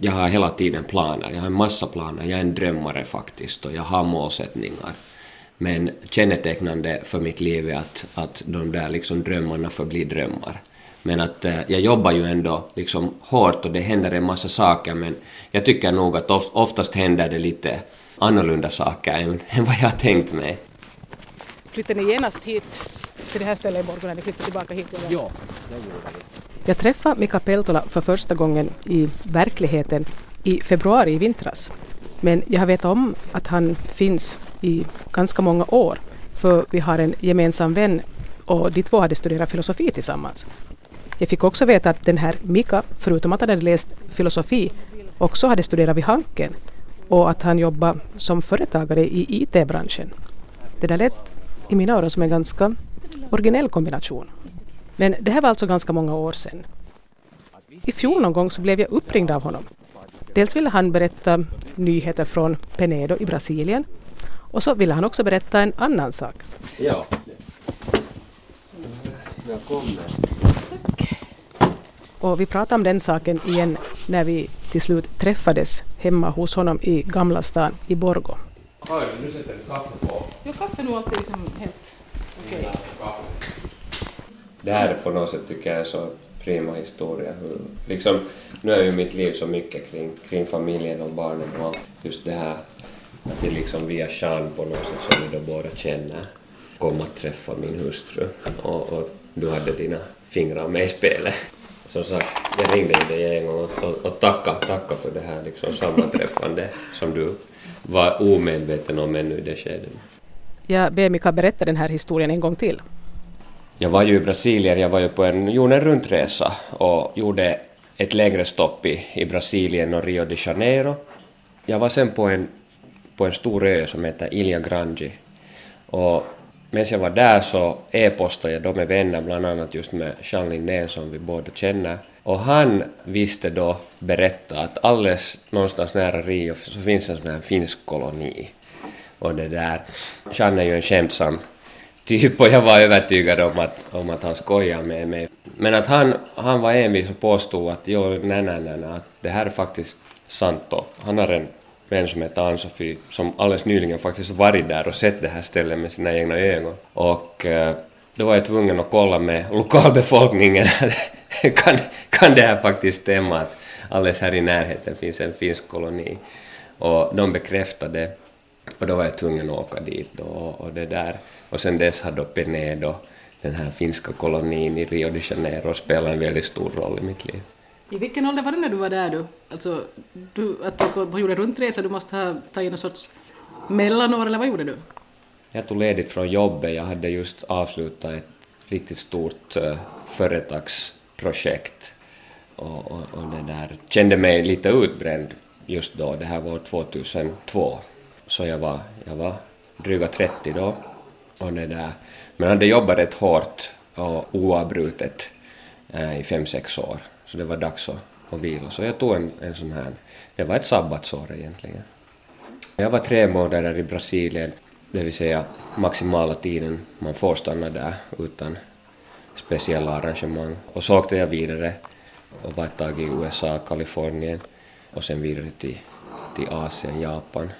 jag har hela tiden planer, jag har en massa planer, jag är en drömmare faktiskt och jag har målsättningar. Men kännetecknande för mitt liv är att, att de där liksom drömmarna förblir drömmar. Men att eh, jag jobbar ju ändå liksom hårt och det händer en massa saker men jag tycker nog att of, oftast händer det lite annorlunda saker än, än vad jag har tänkt mig. Flyttade ni genast hit till det här stället i morgon när ni flyttade tillbaka hit? Eller? Ja, det gjorde vi. Jag träffade Mika Peltola för första gången i verkligheten i februari i vintras. Men jag har vetat om att han finns i ganska många år för vi har en gemensam vän och de två hade studerat filosofi tillsammans. Jag fick också veta att den här Mika, förutom att han hade läst filosofi, också hade studerat vid Hanken och att han jobbar som företagare i IT-branschen. Det där lät i mina öron som en ganska originell kombination. Men det här var alltså ganska många år sedan. I fjol någon gång så blev jag uppringd av honom. Dels ville han berätta nyheter från Penedo i Brasilien och så ville han också berätta en annan sak. Ja. Jag kommer. Och vi pratade om den saken igen när vi till slut träffades hemma hos honom i Gamla stan i Borgå. Oj, nu sätter du kaffe på. Ja, kaffe nu alltid liksom helt okej. Det här är på något sätt tycker jag är så prima historia. Hur, liksom, nu är ju mitt liv så mycket kring, kring familjen och barnen och allt. Just det här att det liksom via Jean på något sätt som vi då båda känner kom att träffa min hustru och, och du hade dina fingrar med i spelet. Som sagt, jag ringde dig en gång och, och, och tacka, tacka för det här liksom sammanträffande som du var omedveten om ännu i det skedet. Jag ber Mika berätta den här historien en gång till. Jag var ju i Brasilien, jag var ju på en jorden runt-resa och gjorde ett längre stopp i, i Brasilien och Rio de Janeiro. Jag var sen på en, på en stor ö som heter Ilha Grande och medan jag var där så e-postade jag då med vänner, bland annat just med Jean Lindén som vi båda känner. Och han visste då berätta att alldeles någonstans nära Rio så finns en sån här finsk koloni. Och det där, Jean är ju en skämtsam typ och jag var övertygad om att, om att han skojade med mig. Men att han, han var envis och påstod att jo, nej, nej, nej, nej, att det här är faktiskt sant och Han har en vän som heter Ann-Sofie som alldeles nyligen faktiskt varit där och sett det här stället med sina egna ögon. Och eh, då var jag tvungen att kolla med lokalbefolkningen kan, kan det här faktiskt stämma att alldeles här i närheten finns en finsk koloni. Och de bekräftade och då var jag tvungen att åka dit då, och det där. Och sen dess har då Penedo, den här finska kolonin i Rio de Janeiro, spelat en väldigt stor roll i mitt liv. I vilken ålder var du när du var där du? Alltså, du, att du gjorde runtresa, du måste ha tagit någon sorts mellanår eller vad gjorde du? Jag tog ledigt från jobbet, jag hade just avslutat ett riktigt stort uh, företagsprojekt och, och, och det där kände mig lite utbränd just då, det här var 2002. Så jag var, jag var dryga 30 då och det där, men hade jobbat rätt hårt och oavbrutet eh, i fem sex år, så det var dags att, att vila. Så jag tog en, en sån här, det var ett sabbatsår egentligen. Jag var tre månader i Brasilien, det vill säga maximala tiden man får stanna där utan speciella arrangemang. Och så åkte jag vidare och var ett tag i USA, Kalifornien och sen vidare till, till Asien, Japan.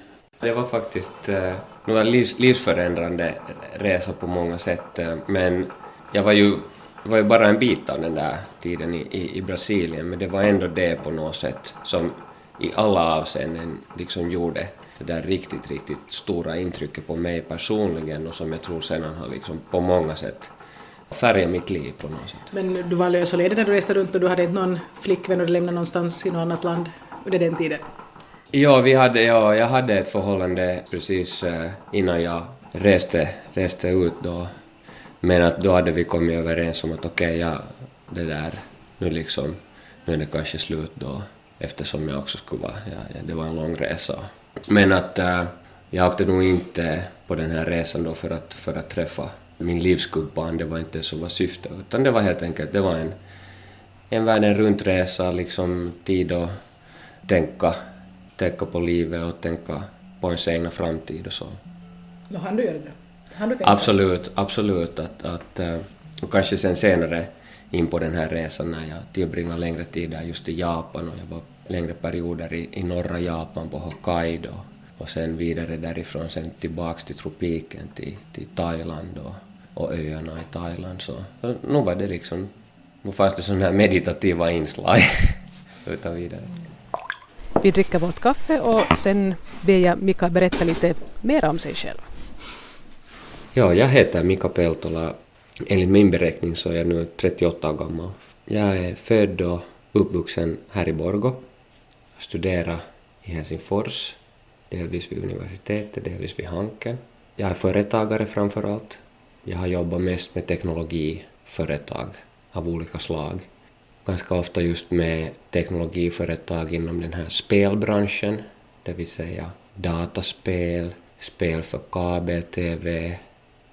Det var faktiskt eh, en livs, livsförändrande resa på många sätt, eh, men jag var ju, var ju bara en bit av den där tiden i, i, i Brasilien, men det var ändå det på något sätt som i alla avseenden liksom gjorde det där riktigt, riktigt stora intrycket på mig personligen och som jag tror sedan har liksom på många sätt färgat mitt liv på något sätt. Men du var lös och ledig när du reste runt och du hade inte någon flickvän och du lämnade någonstans i något annat land under den tiden? Ja, vi hade, ja, jag hade ett förhållande precis eh, innan jag reste, reste ut då. Men att då hade vi kommit överens om att okej, okay, ja, det där, nu liksom, nu är det kanske slut då eftersom jag också skulle vara, ja, det var en lång resa. Men att äh, jag åkte nog inte på den här resan då för att, för att träffa min livsgubban, det var inte så var syftet, utan det var helt enkelt, det var en, en världen runt-resa, liksom tid att tänka tänka på livet och tänka på ens egna framtid och så. Då hann du göra det? Han du absolut, absolut. Att, att, eh, och kanske sen senare in på den här resan när jag tillbringade längre tid där just i Japan och jag var längre perioder i, i norra Japan på Hokkaido och sen vidare därifrån sen tillbaks till tropiken till, till Thailand och, och öarna i Thailand. Så, så nu var det liksom, nu fanns det sådana här meditativa inslag utan vidare. Vi dricker vårt kaffe och sen ber jag Mika berätta lite mer om sig själv. Ja, jag heter Mika Peltola. Enligt min beräkning så är jag nu 38 år gammal. Jag är född och uppvuxen här i Borgo. Jag studerar i Helsingfors, delvis vid universitetet, delvis vid Hanken. Jag är företagare framför allt. Jag har jobbat mest med teknologiföretag av olika slag. Ganska ofta just med teknologiföretag inom den här spelbranschen, det vill säga dataspel, spel för kabel-tv,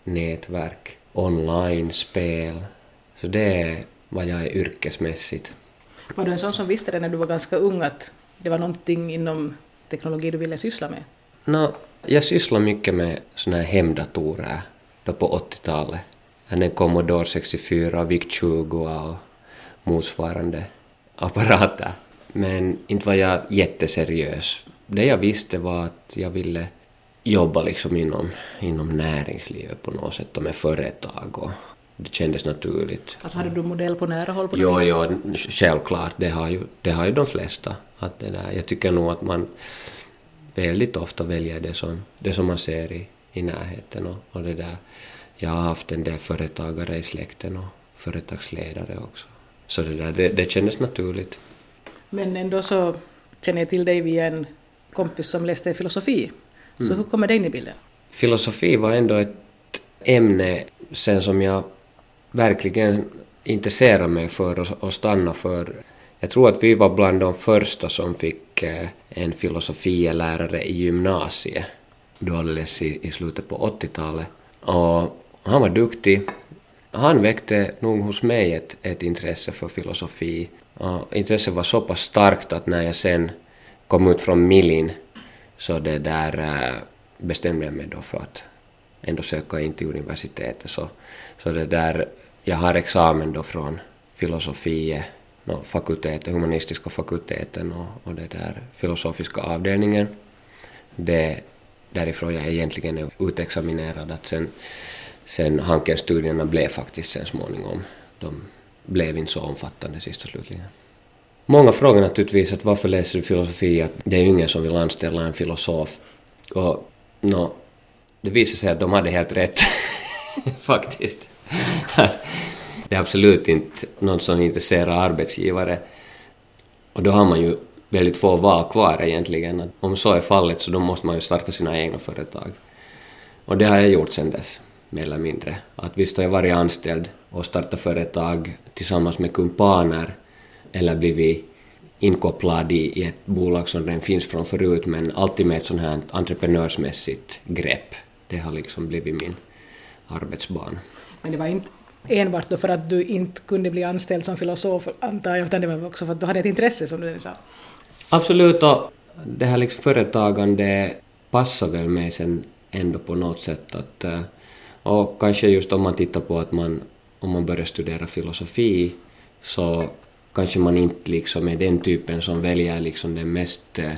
nätverk, online-spel. Så det är vad jag är yrkesmässigt. Var du en sån som visste det när du var ganska ung att det var någonting inom teknologi du ville syssla med? No, jag sysslar mycket med såna här hemdatorer då på 80-talet. En Commodore 64, VIC-20 och motsvarande apparater. Men inte var jag jätteseriös. Det jag visste var att jag ville jobba liksom inom, inom näringslivet på något sätt och med företag och det kändes naturligt. Alltså hade du modell på nära håll? På jo, jo, självklart. Det har, ju, det har ju de flesta. Att det där. Jag tycker nog att man väldigt ofta väljer det som, det som man ser i, i närheten. Och, och det där. Jag har haft en del företagare i släkten och företagsledare också. Så det, där, det, det kändes naturligt. Men ändå så känner jag till dig via en kompis som läste filosofi. Så mm. hur kommer det in i bilden? Filosofi var ändå ett ämne sen som jag verkligen intresserade mig för och stanna för. Jag tror att vi var bland de första som fick eh, en filosofielärare i gymnasiet då alldeles i, i slutet på 80-talet. Och han var duktig. Han väckte nog hos mig ett, ett intresse för filosofi. Uh, intresset var så pass starkt att när jag sen kom ut från Milin så det där uh, bestämde jag mig då för att ändå söka in till universitetet. Så, så det där, jag har examen då från filosofi, eh, no, fakulteten, humanistiska fakulteten och, och det där filosofiska avdelningen. Det därifrån jag egentligen är utexaminerad. Att sen, sen Hankenstudierna blev faktiskt sen småningom, de blev inte så omfattande sist och slutligen. Många frågar naturligtvis att varför läser du filosofi? Att det är ju ingen som vill anställa en filosof. Och no, det visade sig att de hade helt rätt, faktiskt. det är absolut inte någon som intresserar arbetsgivare. Och då har man ju väldigt få val kvar egentligen. Om så är fallet så då måste man ju starta sina egna företag. Och det har jag gjort sedan dess, mer eller mindre. Att visst har jag varit anställd och startat företag tillsammans med kumpaner eller blivit inkopplad i, ett bolag som redan finns från förut men alltid med ett sånt här entreprenörsmässigt grepp. Det har liksom blivit min arbetsbana. Men det var inte enbart då för att du inte kunde bli anställd som filosof antar jag, utan det var också för att du hade ett intresse som du sa? Absolut, och det här liksom företagande passar väl mig sen ändå på något sätt att eh, och kanske just om man tittar på att man om man börjar studera filosofi så kanske man inte liksom är den typen som väljer liksom den mest eh,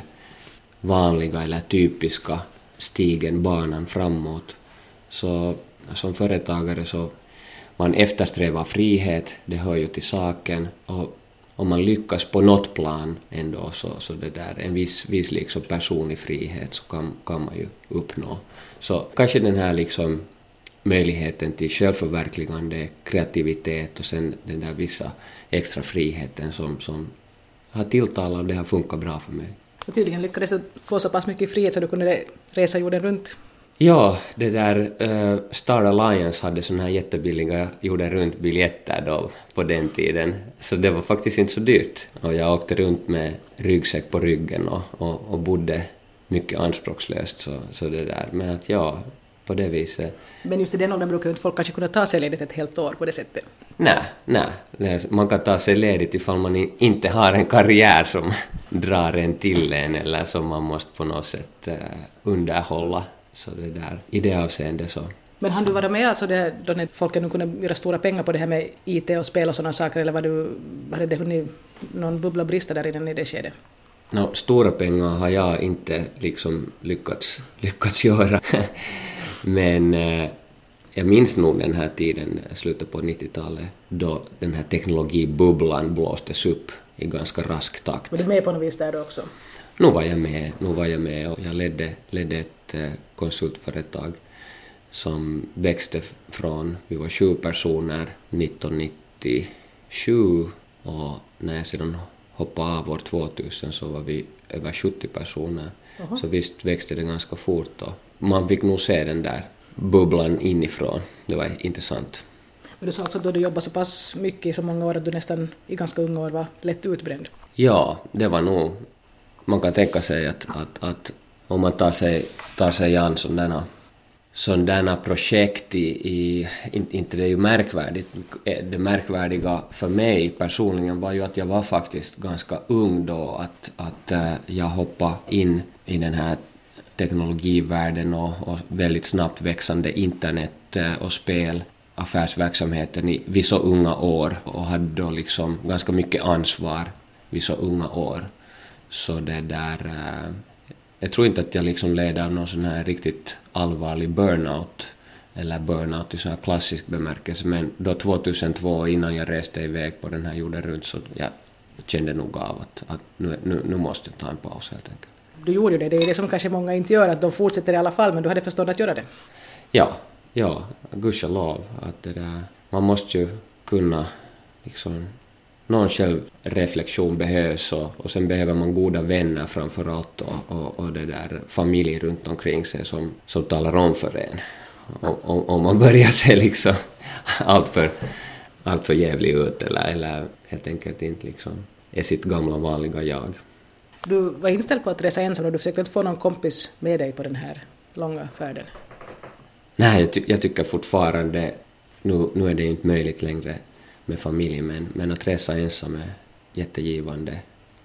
vanliga eller typiska stigen, banan framåt. Så som företagare så man eftersträvar frihet, det hör ju till saken. Och om man lyckas på något plan ändå så, så det där, en viss, viss liksom personlig frihet så kan, kan man ju uppnå. Så kanske den här liksom möjligheten till självförverkligande, kreativitet och sen den där vissa extra friheten som, som har tilltalat och det har funkat bra för mig. Och tydligen lyckades du få så pass mycket frihet så du kunde resa jorden runt? Ja, det där uh, Star Alliance hade såna här jättebilliga jorden runt-biljetter då på den tiden, så det var faktiskt inte så dyrt. Och jag åkte runt med ryggsäck på ryggen och, och, och bodde mycket anspråkslöst. Så, så det där. Men att ja, på det viset. Men just i den åldern brukar ju inte folk kanske kunna ta sig ledigt ett helt år på det sättet. Nej, nej. Man kan ta sig ledigt ifall man inte har en karriär som drar en till en eller som man måste på något sätt uh, underhålla. Så det där, i det avseendet så. Men hann du vara med alltså det, då när folk nu kunde göra stora pengar på det här med IT och spel och sådana saker, eller var du, hade det hunnit någon bubbla brista där innan i det skedet? No, stora pengar har jag inte liksom lyckats, lyckats göra. Men eh, jag minns nog den här tiden, slutet på 90-talet, då den här teknologibubblan blåstes upp i ganska rask takt. Var du med på något vis där då också? Nu var jag med, nu var jag med och jag ledde, ledde ett eh, konsultföretag som växte från, vi var sju personer 1997 och när jag sedan hoppade av år 2000 så var vi över 70 personer. Aha. Så visst växte det ganska fort och man fick nog se den där bubblan inifrån. Det var intressant. Men du sa också att du hade jobbat så pass mycket i så många år att du nästan i ganska unga år var lätt utbränd. Ja, det var nog... Man kan tänka sig att, att, att om man tar sig, tar sig an sådana sådana projekt i, i, inte det är ju märkvärdigt, det märkvärdiga för mig personligen var ju att jag var faktiskt ganska ung då, att, att eh, jag hoppade in i den här teknologivärlden och, och väldigt snabbt växande internet eh, och spel affärsverksamheten i, vid så unga år och hade då liksom ganska mycket ansvar vid så unga år. Så det där... Eh, jag tror inte att jag liksom led av någon sån här riktigt allvarlig burnout eller burnout i sån här klassisk bemärkelse men då 2002 innan jag reste iväg på den här jorden runt så jag kände nog av att, att nu, nu, nu måste jag ta en paus helt enkelt. Du gjorde ju det, det är det som kanske många inte gör, att de fortsätter i alla fall, men du hade förstånd att göra det? Ja, ja, gudskelov. Att det där, man måste ju kunna liksom någon självreflektion behövs och, och sen behöver man goda vänner framför allt och, och, och det där familj runt omkring sig som, som talar om för en. Om, om man börjar se liksom allt för, allt för jävlig ut eller, eller helt enkelt inte liksom är sitt gamla vanliga jag. Du var inställd på att resa ensam och du försökte inte få någon kompis med dig på den här långa färden? Nej, jag, ty jag tycker fortfarande, nu, nu är det inte möjligt längre med familj, men, men att resa ensam är jättegivande.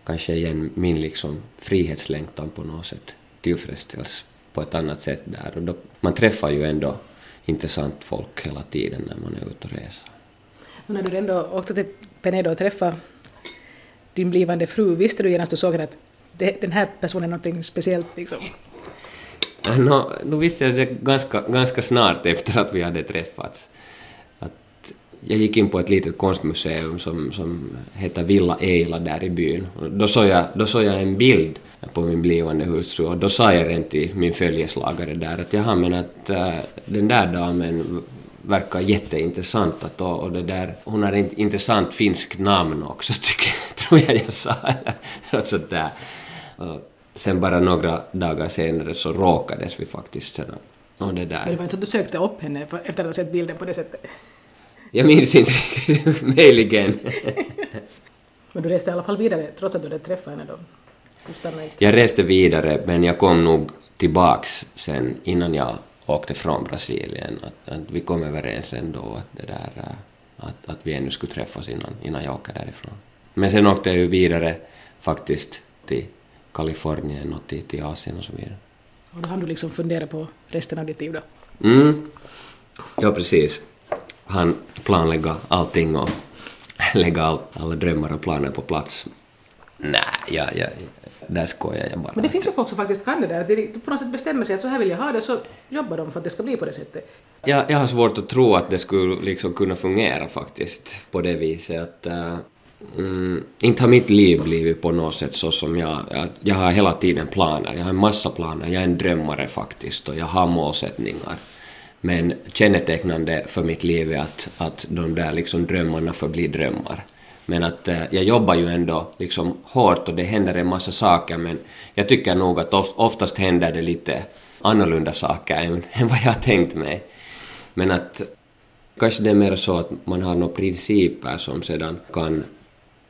Kanske igen min liksom frihetslängtan på något sätt tillfredsställs på ett annat sätt där. Och då, man träffar ju ändå intressant folk hela tiden när man är ute och reser. Men när du ändå åkte till Penedo och träffade din blivande fru, visste du genast du såg henne att det, den här personen är någonting speciellt liksom? No, nu visste jag det ganska, ganska snart efter att vi hade träffats. Att jag gick in på ett litet konstmuseum som, som heter Villa Eila där i byn. Då såg, jag, då såg jag en bild på min blivande hustru och då sa jag rent till min följeslagare där att jaha men att äh, den där damen verkar jätteintressant att, och, och det där, hon har ett intressant finskt namn också tycker, jag jag sa. Något sånt där. Och sen bara några dagar senare så råkades vi faktiskt. Och det där. Men det var inte så att du sökte upp henne efter att ha sett bilden på det sättet? Jag minns inte möjligen. men du reste i alla fall vidare trots att du hade träffat henne då? Jag reste vidare men jag kom nog tillbaks sen innan jag åkte från Brasilien. Att, att vi kom överens ändå att, det där, äh, att, att vi ännu skulle träffas innan, innan jag åker därifrån. Men sen åkte jag ju vidare faktiskt till Kalifornien och till, till Asien och så vidare. Och då hann du liksom fundera på resten av ditt liv då? Mm. Ja, precis. Han planlägga allting och lägga all, alla drömmar och planer på plats. Nej, ja, ja, där skojar jag bara. Men det finns ju folk som faktiskt kan det där, de på något sätt bestämmer sig att så här vill jag ha det, så jobbar de för att det ska bli på det sättet. Jag, jag har svårt att tro att det skulle liksom kunna fungera faktiskt på det viset att uh, mm, inte har mitt liv blivit på något sätt så som jag, jag... Jag har hela tiden planer, jag har en massa planer, jag är en drömmare faktiskt och jag har målsättningar. Men kännetecknande för mitt liv är att, att de där liksom drömmarna förblir drömmar. Men att eh, jag jobbar ju ändå liksom hårt och det händer en massa saker men jag tycker nog att of, oftast händer det lite annorlunda saker än, än vad jag har tänkt mig. Men att kanske det är mer så att man har några principer som sedan kan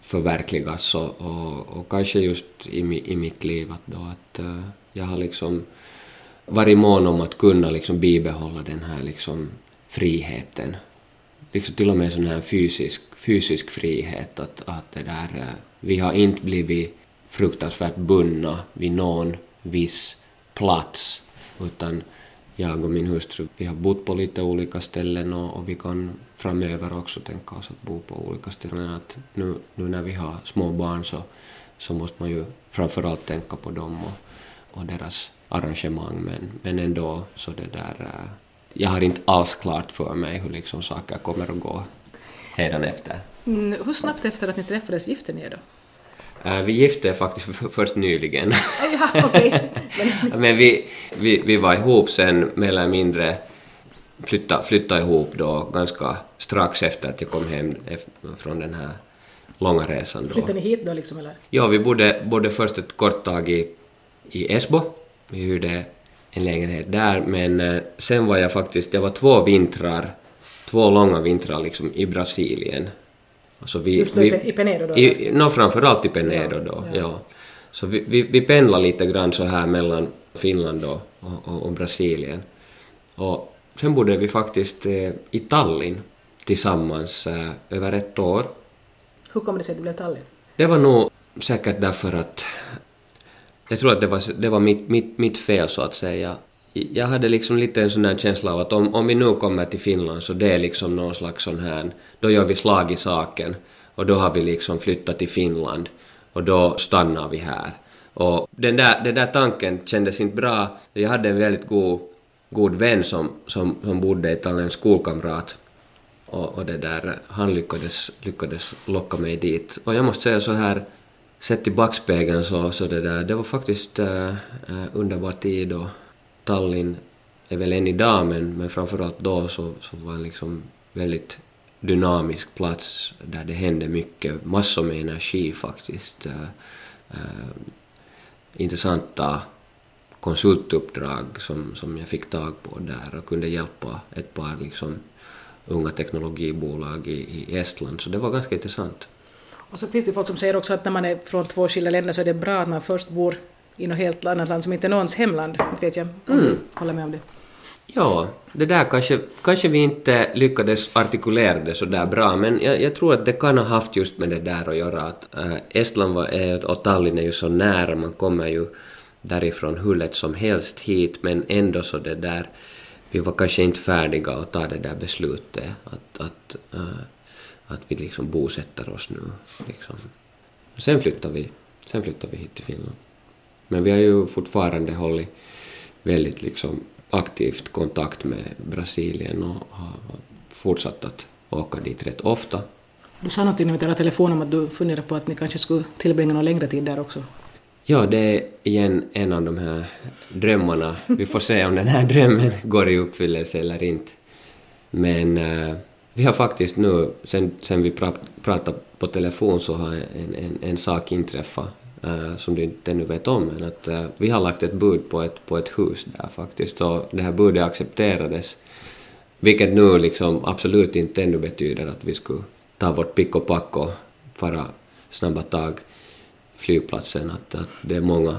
förverkligas och, och, och kanske just i, i mitt liv att då att uh, jag har liksom varit mån om att kunna liksom bibehålla den här liksom friheten. Liksom till och med sån här fysisk, fysisk frihet att, att det där, eh, vi har inte blivit fruktansvärt bundna vid någon viss plats utan jag och min hustru, vi har bott på lite olika ställen och, och, vi kan framöver också tänka oss att bo på olika ställen. Att nu, nu när vi har små barn så, så måste man ju framförallt tänka på dem och, och deras arrangemang, men, men ändå så det där... Äh, jag har inte alls klart för mig hur liksom saker kommer att gå hädanefter. Mm, hur snabbt efter att ni träffades gifte ni er då? Uh, vi gifte faktiskt först nyligen. ja, okay. Men vi, vi, vi var ihop sen mer eller mindre flytta, flytta ihop då ganska strax efter att jag kom hem från den här långa resan. Då. Flyttade ni hit då liksom eller? Ja, vi bodde, bodde först ett kort tag i, i Esbo. Vi hyrde en lägenhet där, men eh, sen var jag faktiskt, jag var två vintrar, två långa vintrar liksom i Brasilien. Alltså vi, Just vi, i Penedo då? I, no, framförallt i Penedo då, ja. ja. Så vi, vi, vi pendlade lite grann så här mellan Finland och, och, och Brasilien. Och sen bodde vi faktiskt eh, i Tallinn tillsammans eh, över ett år. Hur kom det sig att det blev Tallinn? Det var nog säkert därför att jag tror att det var, det var mitt, mitt, mitt fel så att säga. Jag hade liksom lite en sån där känsla av att om, om vi nu kommer till Finland så det är liksom någon slags sån här, då gör vi slag i saken och då har vi liksom flyttat till Finland och då stannar vi här. Och den där, den där tanken kändes inte bra. Jag hade en väldigt god, god vän som, som, som bodde i Tallinn, en skolkamrat. Och, och det där, han lyckades, lyckades locka mig dit. Och jag måste säga så här, sett i backspegeln så, så det där, det var faktiskt äh, underbar tid och Tallinn är väl än idag men, men framförallt då så, så var det liksom väldigt dynamisk plats där det hände mycket, massor med energi faktiskt. Äh, äh, intressanta konsultuppdrag som, som jag fick tag på där och kunde hjälpa ett par liksom, unga teknologibolag i, i Estland, så det var ganska intressant. Och så finns det folk som säger också att när man är från två skilda länder så är det bra att man först bor i något helt annat land som inte är någons hemland. Inte vet jag om mm. du håller med om det. Ja, det där kanske, kanske vi inte lyckades artikulera det så där bra, men jag, jag, tror att det kan ha haft just med det där att göra att äh, Estland var, och Tallinn är ju så nära, man kommer ju därifrån hur lätt som helst hit, men ändå så det där, vi var kanske inte färdiga att ta det där beslutet att, att, äh, att vi liksom bosätter oss nu. Liksom. Sen flyttar vi, sen flyttar vi hit till Finland. Men vi har ju fortfarande hållit väldigt liksom aktivt kontakt med Brasilien och har fortsatt att åka dit rätt ofta. Du sa någonting när vi talade telefon om att du funderar på att ni kanske skulle tillbringa någon längre tid där också. Ja, det är igen en av de här drömmarna. Vi får se om den här drömmen går i uppfyllelse eller inte. Men äh, vi har faktiskt nu, sen, sen vi pra, pratade på telefon, så har en, en, en sak inträffat som du inte ännu vet om, men att uh, vi har lagt ett bud på ett, på ett hus där faktiskt och det här budet accepterades. Vilket nu liksom absolut inte ännu betyder att vi skulle ta vårt pick och pack och fara snabba tag flygplatsen. Att, att det är många,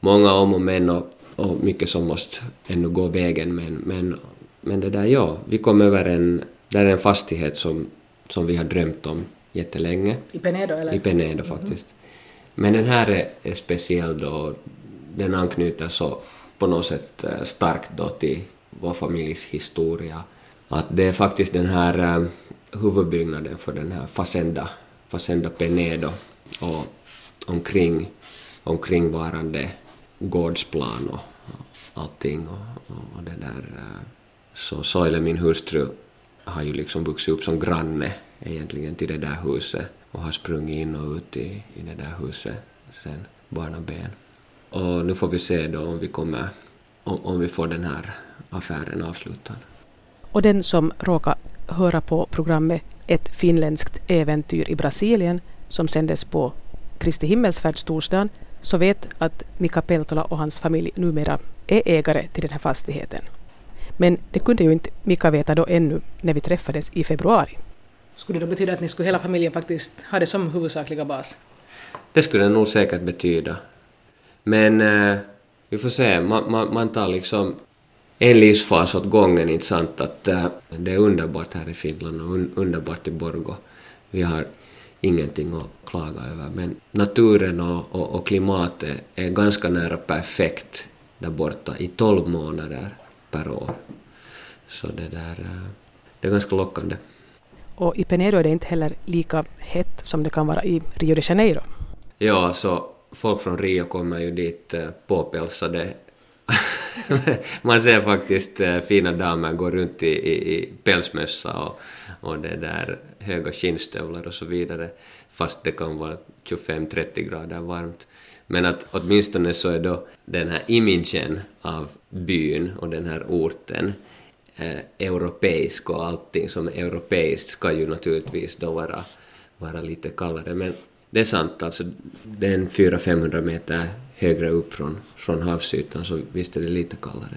många om och men och, och mycket som måste ännu gå vägen men, men, men det där ja, vi kom över en, där är en fastighet som, som vi har drömt om jättelänge. I Penedo eller? I Penedo faktiskt. Mm. Men den här är, är speciell då, den anknyter så på något sätt eh, starkt då till vår familjs historia. Att det är faktiskt den här eh, huvudbyggnaden för den här Facenda, Facenda Penedo och omkring, omkringvarande gårdsplan och, allting och, och, det där. Eh, så Soile, min hustru, har ju liksom vuxit upp som granne egentligen till det där huset och har sprungit in och ut i, i det där huset sen barnaben. Och nu får vi se då om vi kommer, om, om vi får den här affären avslutad. Och den som råkar höra på programmet Ett finländskt äventyr i Brasilien som sändes på Kristi himmelsfärdstorsdagen så vet att Mika Peltola och hans familj numera är ägare till den här fastigheten. Men det kunde ju inte Mika veta då ännu när vi träffades i februari. Skulle det då betyda att ni skulle hela familjen faktiskt ha det som huvudsakliga bas? Det skulle det nog säkert betyda. Men eh, vi får se, man, man, man tar liksom en livsfas åt gången, inte sant? Att, eh, det är underbart här i Finland och un, underbart i Borgo. Vi har ingenting att klaga över, men naturen och, och, och klimatet är ganska nära perfekt där borta i 12 månader per år. Så det där, eh, det är ganska lockande. Och i Penedo är det inte heller lika hett som det kan vara i Rio de Janeiro. Ja, så folk från Rio kommer ju dit eh, påpälsade. Man ser faktiskt eh, fina damer gå runt i, i, i pälsmössa och, och det där höga skinnstövlar och så vidare, fast det kan vara 25-30 grader varmt. Men att åtminstone så är då den här imagen av byn och den här orten eh, europeisk och allting som är europeiskt ska ju naturligtvis då vara, vara lite kallare. Men det är sant, alltså det är en 400-500 meter högre upp från, från havsytan så visst är det lite kallare.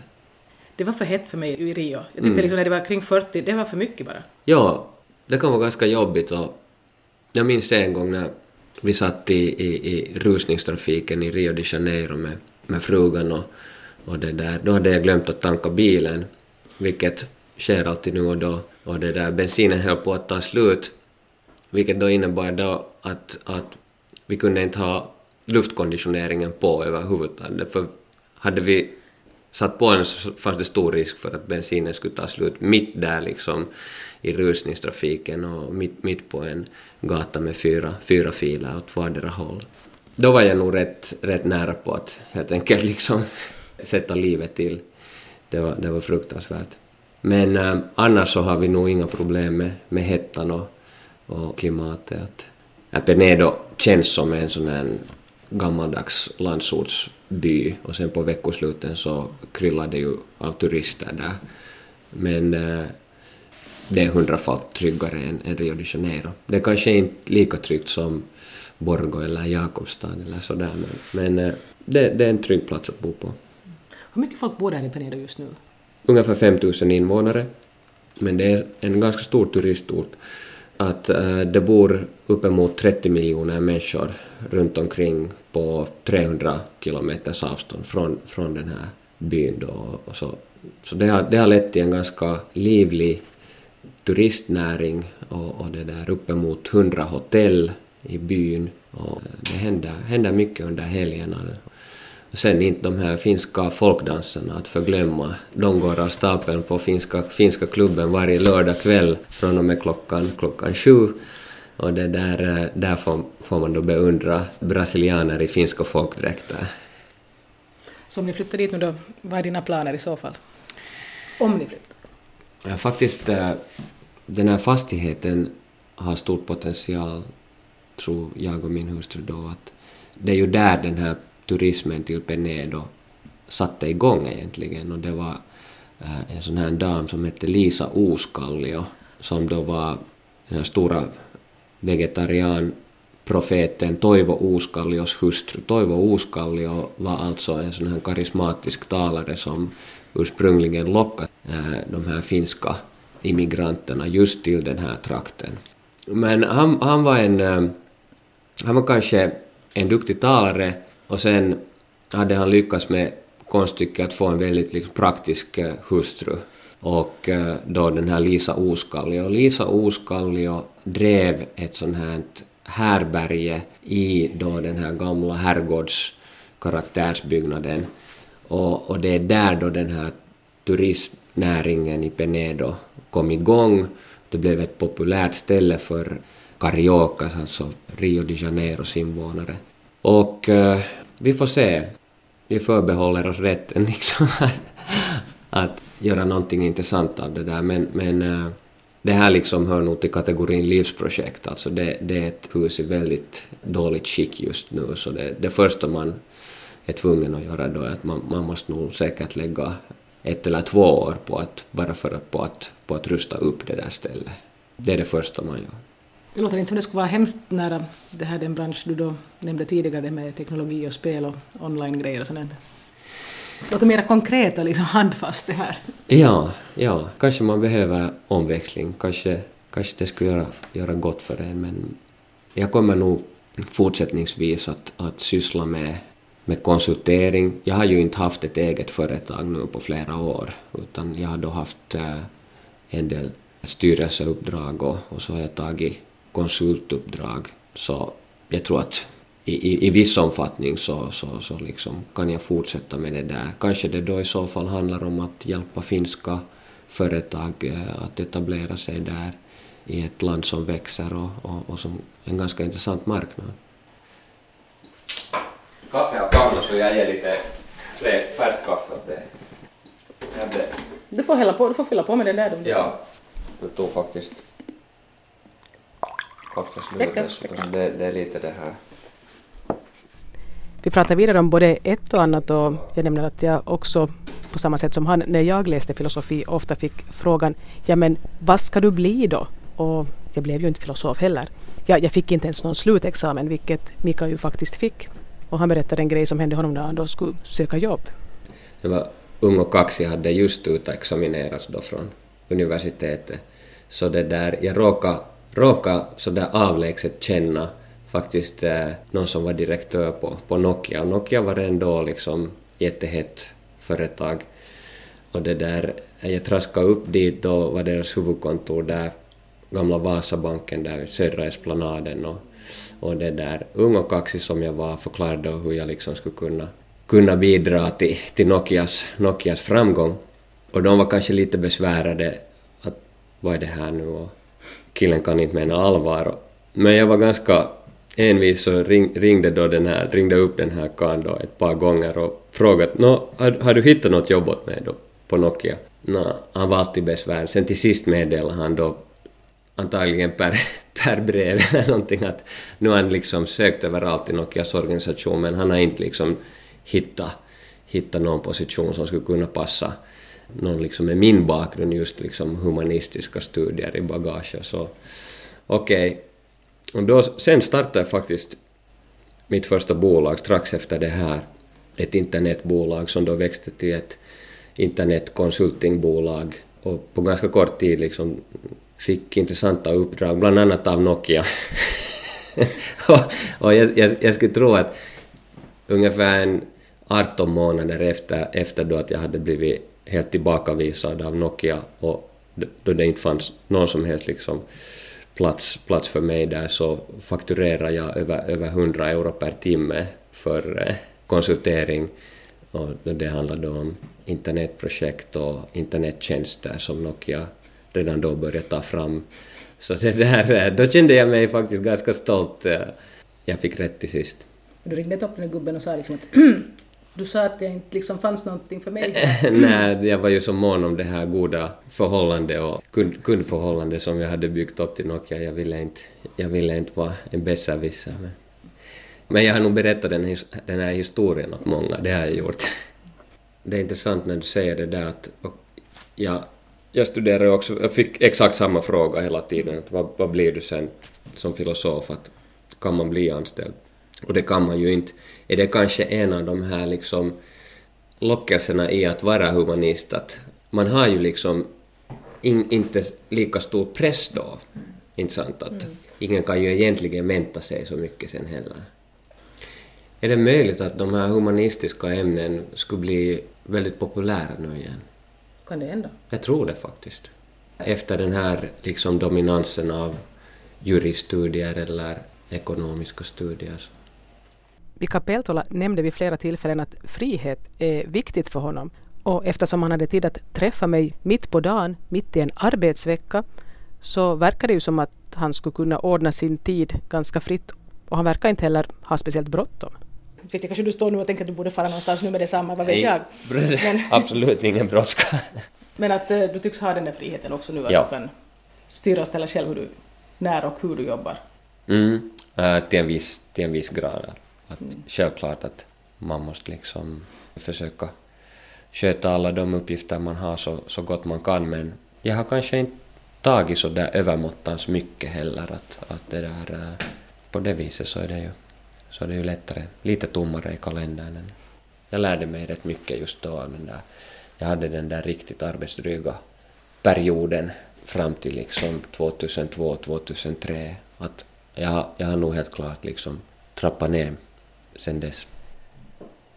Det var för hett för mig i Rio. Jag tyckte mm. liksom när det var kring 40, det var för mycket bara. Ja, det kan vara ganska jobbigt och jag minns en gång när vi satt i, i, i rusningstrafiken i Rio de Janeiro med, med frugan och, och det där. Då hade jag glömt att tanka bilen, vilket sker alltid nu och då. Och det där bensinen höll på att ta slut, vilket då innebar då att, att vi kunde inte ha luftkonditioneringen på överhuvudtaget. För hade vi satt på den så fanns det stor risk för att bensinen skulle ta slut mitt där liksom i rusningstrafiken och mitt, mitt på en gata med fyra, fyra filer åt vardera håll. Då var jag nog rätt, rätt nära på att helt enkelt liksom sätta livet till. Det var, det var fruktansvärt. Men äh, annars så har vi nog inga problem med, med hettan och, och klimatet. Att Penedo känns som en sån här gammaldags landsortsby och sen på veckosluten så kryllar det ju av turister där. Men äh, det är hundrafalt tryggare än, än Rio de Janeiro. Det är kanske inte lika tryggt som Borgo eller Jakobstad eller sådär, men, men eh, det, det, är en trygg plats att bo på. Hur mycket folk bor där i Penedo just nu? Ungefär 5000 invånare, men det är en ganska stor turistort. Att äh, det bor uppemot 30 miljoner människor runt omkring på 300 kilometers avstånd från, från den här byn. Då, och så så det har, det har lett till en ganska livlig turistnäring och, och det där uppemot hundra hotell i byn och eh, det händer, händer mycket under helgerna. Sen inte de här finska folkdanserna att förglömma. De går av stapeln på finska, finska klubben varje lördag kväll från och med klockan, klockan sju. Och det där, där får, får man då beundra brasilianer i finska folkdräkter. Så om ni flyttar dit nu då, vad är dina planer i så fall? Om ni flyttar? Ja, faktiskt eh, den här fastigheten har stor potential, tror jag och min hustru då, att det är ju där den här turismen till Penedo satte igång egentligen och det var eh, en sån här dam som hette Lisa Oskallio som då var den här stora vegetarianprofeten Toivo Oskallios hustru. Toivo Oskallio var alltså en sån här karismatisk talare som ursprungligen lockade eh, de här finska immigranterna just till den här trakten. Men han, han var en... Eh, han var kanske en duktig talare och sen hade han lyckats med konststycket att få en väldigt liksom, praktisk eh, hustru och eh, då den här Lisa Oskallio. Lisa Oskallio drev ett sånt här härberge i då den här gamla herrgårdskaraktärsbyggnaden och, och det är där då den här turismnäringen i Penedo kom igång. Det blev ett populärt ställe för Cariocas, alltså Rio de Janeiros invånare. Och uh, vi får se. Vi förbehåller oss rätten liksom att göra någonting intressant av det där, men, men uh, det här liksom hör nog till kategorin livsprojekt, alltså det, det är ett hus i väldigt dåligt skick just nu, så det, det första man är tvungen att göra då är att man, man måste nog säkert lägga ett eller två år på att, bara för att, på, att, på att rusta upp det där stället. Det är det första man gör. Det låter inte som det skulle vara hemskt nära det här den bransch du då nämnde tidigare med teknologi och spel och online-grejer och sånt. Det låter mer konkret och liksom handfast det här. Ja, ja, kanske man behöver omväxling, kanske, kanske det skulle göra, göra gott för en men jag kommer nog fortsättningsvis att, att syssla med med konsultering. Jag har ju inte haft ett eget företag nu på flera år, utan jag har då haft eh, en del styrelseuppdrag och, och så har jag tagit konsultuppdrag. Så jag tror att i, i, i viss omfattning så, så, så liksom kan jag fortsätta med det där. Kanske det då i så fall handlar om att hjälpa finska företag äh, att etablera sig där i ett land som växer och, och, och som en ganska intressant marknad. kaffe har kallnat så jag ger lite färskt kaffe åt dig. Du får, hälla på, du får fylla på med den där. Ja, jag tog faktiskt dessutom. Det, det är lite det här. Vi pratar vidare om både ett och annat och jag nämner att jag också på samma sätt som han när jag läste filosofi ofta fick frågan ja men vad ska du bli då? Och jag blev ju inte filosof heller. Jag, jag fick inte ens någon slutexamen vilket Mika ju faktiskt fick. Och han berättade en grej som hände honom när han då skulle söka jobb. Jag var ung och kaxig, hade just utexaminerats då från universitetet. Så det där, jag råkade, råkade sådär avlägset känna faktiskt eh, någon som var direktör på, på Nokia. Nokia var ändå liksom jättehett företag. Och det där, jag traskade upp dit, då var deras huvudkontor där, gamla Vasabanken där södra Esplanaden och, och det där, ung och kaxig som jag var, förklarade hur jag liksom skulle kunna, kunna bidra till, till Nokias, Nokias framgång. Och de var kanske lite besvärade att vad är det här nu och killen kan inte mena allvar. Men jag var ganska envis och ring, ringde då den här, ringde upp den här karln då ett par gånger och frågade Nå, har, har du hittat något jobb åt mig då på Nokia? Nå, han var alltid besvär. Sen till sist meddelade han då antagligen per, per brev eller någonting att nu har han liksom sökt överallt i Nokias organisation men han har inte liksom hittat, hittat någon position som skulle kunna passa någon liksom med min bakgrund just liksom humanistiska studier i bagaget så. Okej. Okay och då, sen startade jag faktiskt mitt första bolag strax efter det här, ett internetbolag som då växte till ett internetkonsultingbolag. Och på ganska kort tid liksom fick intressanta uppdrag, bland annat av Nokia. och, och jag, jag, jag, skulle tro att ungefär en 18 månader efter, efter då att jag hade blivit helt tillbakavisad av Nokia och då det inte fanns någon som helst liksom plats, plats för mig där så fakturerade jag över, över 100 euro per timme för eh, konsultering och det handlade då om internetprojekt och internettjänster som Nokia redan då började ta fram. Så det där, eh, då kände jag mig faktiskt ganska stolt. Eh. Jag fick rätt till sist. Du ringde upp den gubben och sa liksom att Du sa att det inte liksom fanns någonting för mig. Nej, jag var ju så mån om det här goda förhållandet och kund, kundförhållandet som jag hade byggt upp till Nokia. Jag ville inte, jag ville inte vara en besserwisser. Men, men jag har nog berättat den, den här historien åt många, det har jag gjort. Det är intressant när du säger det där att jag, jag studerade också, jag fick exakt samma fråga hela tiden, att vad, vad blir du sen som filosof, att kan man bli anställd? Och det kan man ju inte. Är det kanske en av de här liksom lockelserna i att vara humanist att man har ju liksom in, inte lika stor press då. Inte sant? Att mm. ingen kan ju egentligen vänta sig så mycket sen heller. Är det möjligt att de här humanistiska ämnen skulle bli väldigt populära nu igen? Kan det hända? Jag tror det faktiskt. Efter den här liksom dominansen av juristudier eller ekonomiska studier. Mika Peltola nämnde vid flera tillfällen att frihet är viktigt för honom. Och eftersom han hade tid att träffa mig mitt på dagen, mitt i en arbetsvecka, så verkar det ju som att han skulle kunna ordna sin tid ganska fritt. Och han verkar inte heller ha speciellt bråttom. Vet jag, kanske du står nu och tänker att du borde fara någonstans nu med detsamma, vad vet jag? Men, absolut ingen brådska. Men att uh, du tycks ha den där friheten också nu, att ja. du kan styra och ställa själv hur du, när och hur du jobbar? Mm, uh, till, en viss, till en viss grad. Att mm. Självklart att man måste liksom försöka sköta alla de uppgifter man har så, så gott man kan men jag har kanske inte tagit så där övermåttans mycket heller att, att det där eh, på det viset så är det ju, så är det ju lättare, lite tommare i kalendern. Jag lärde mig rätt mycket just då den där, jag hade den där riktigt arbetsdryga perioden fram till liksom 2002-2003 att jag, jag har nog helt klart liksom trappat ner sen dess.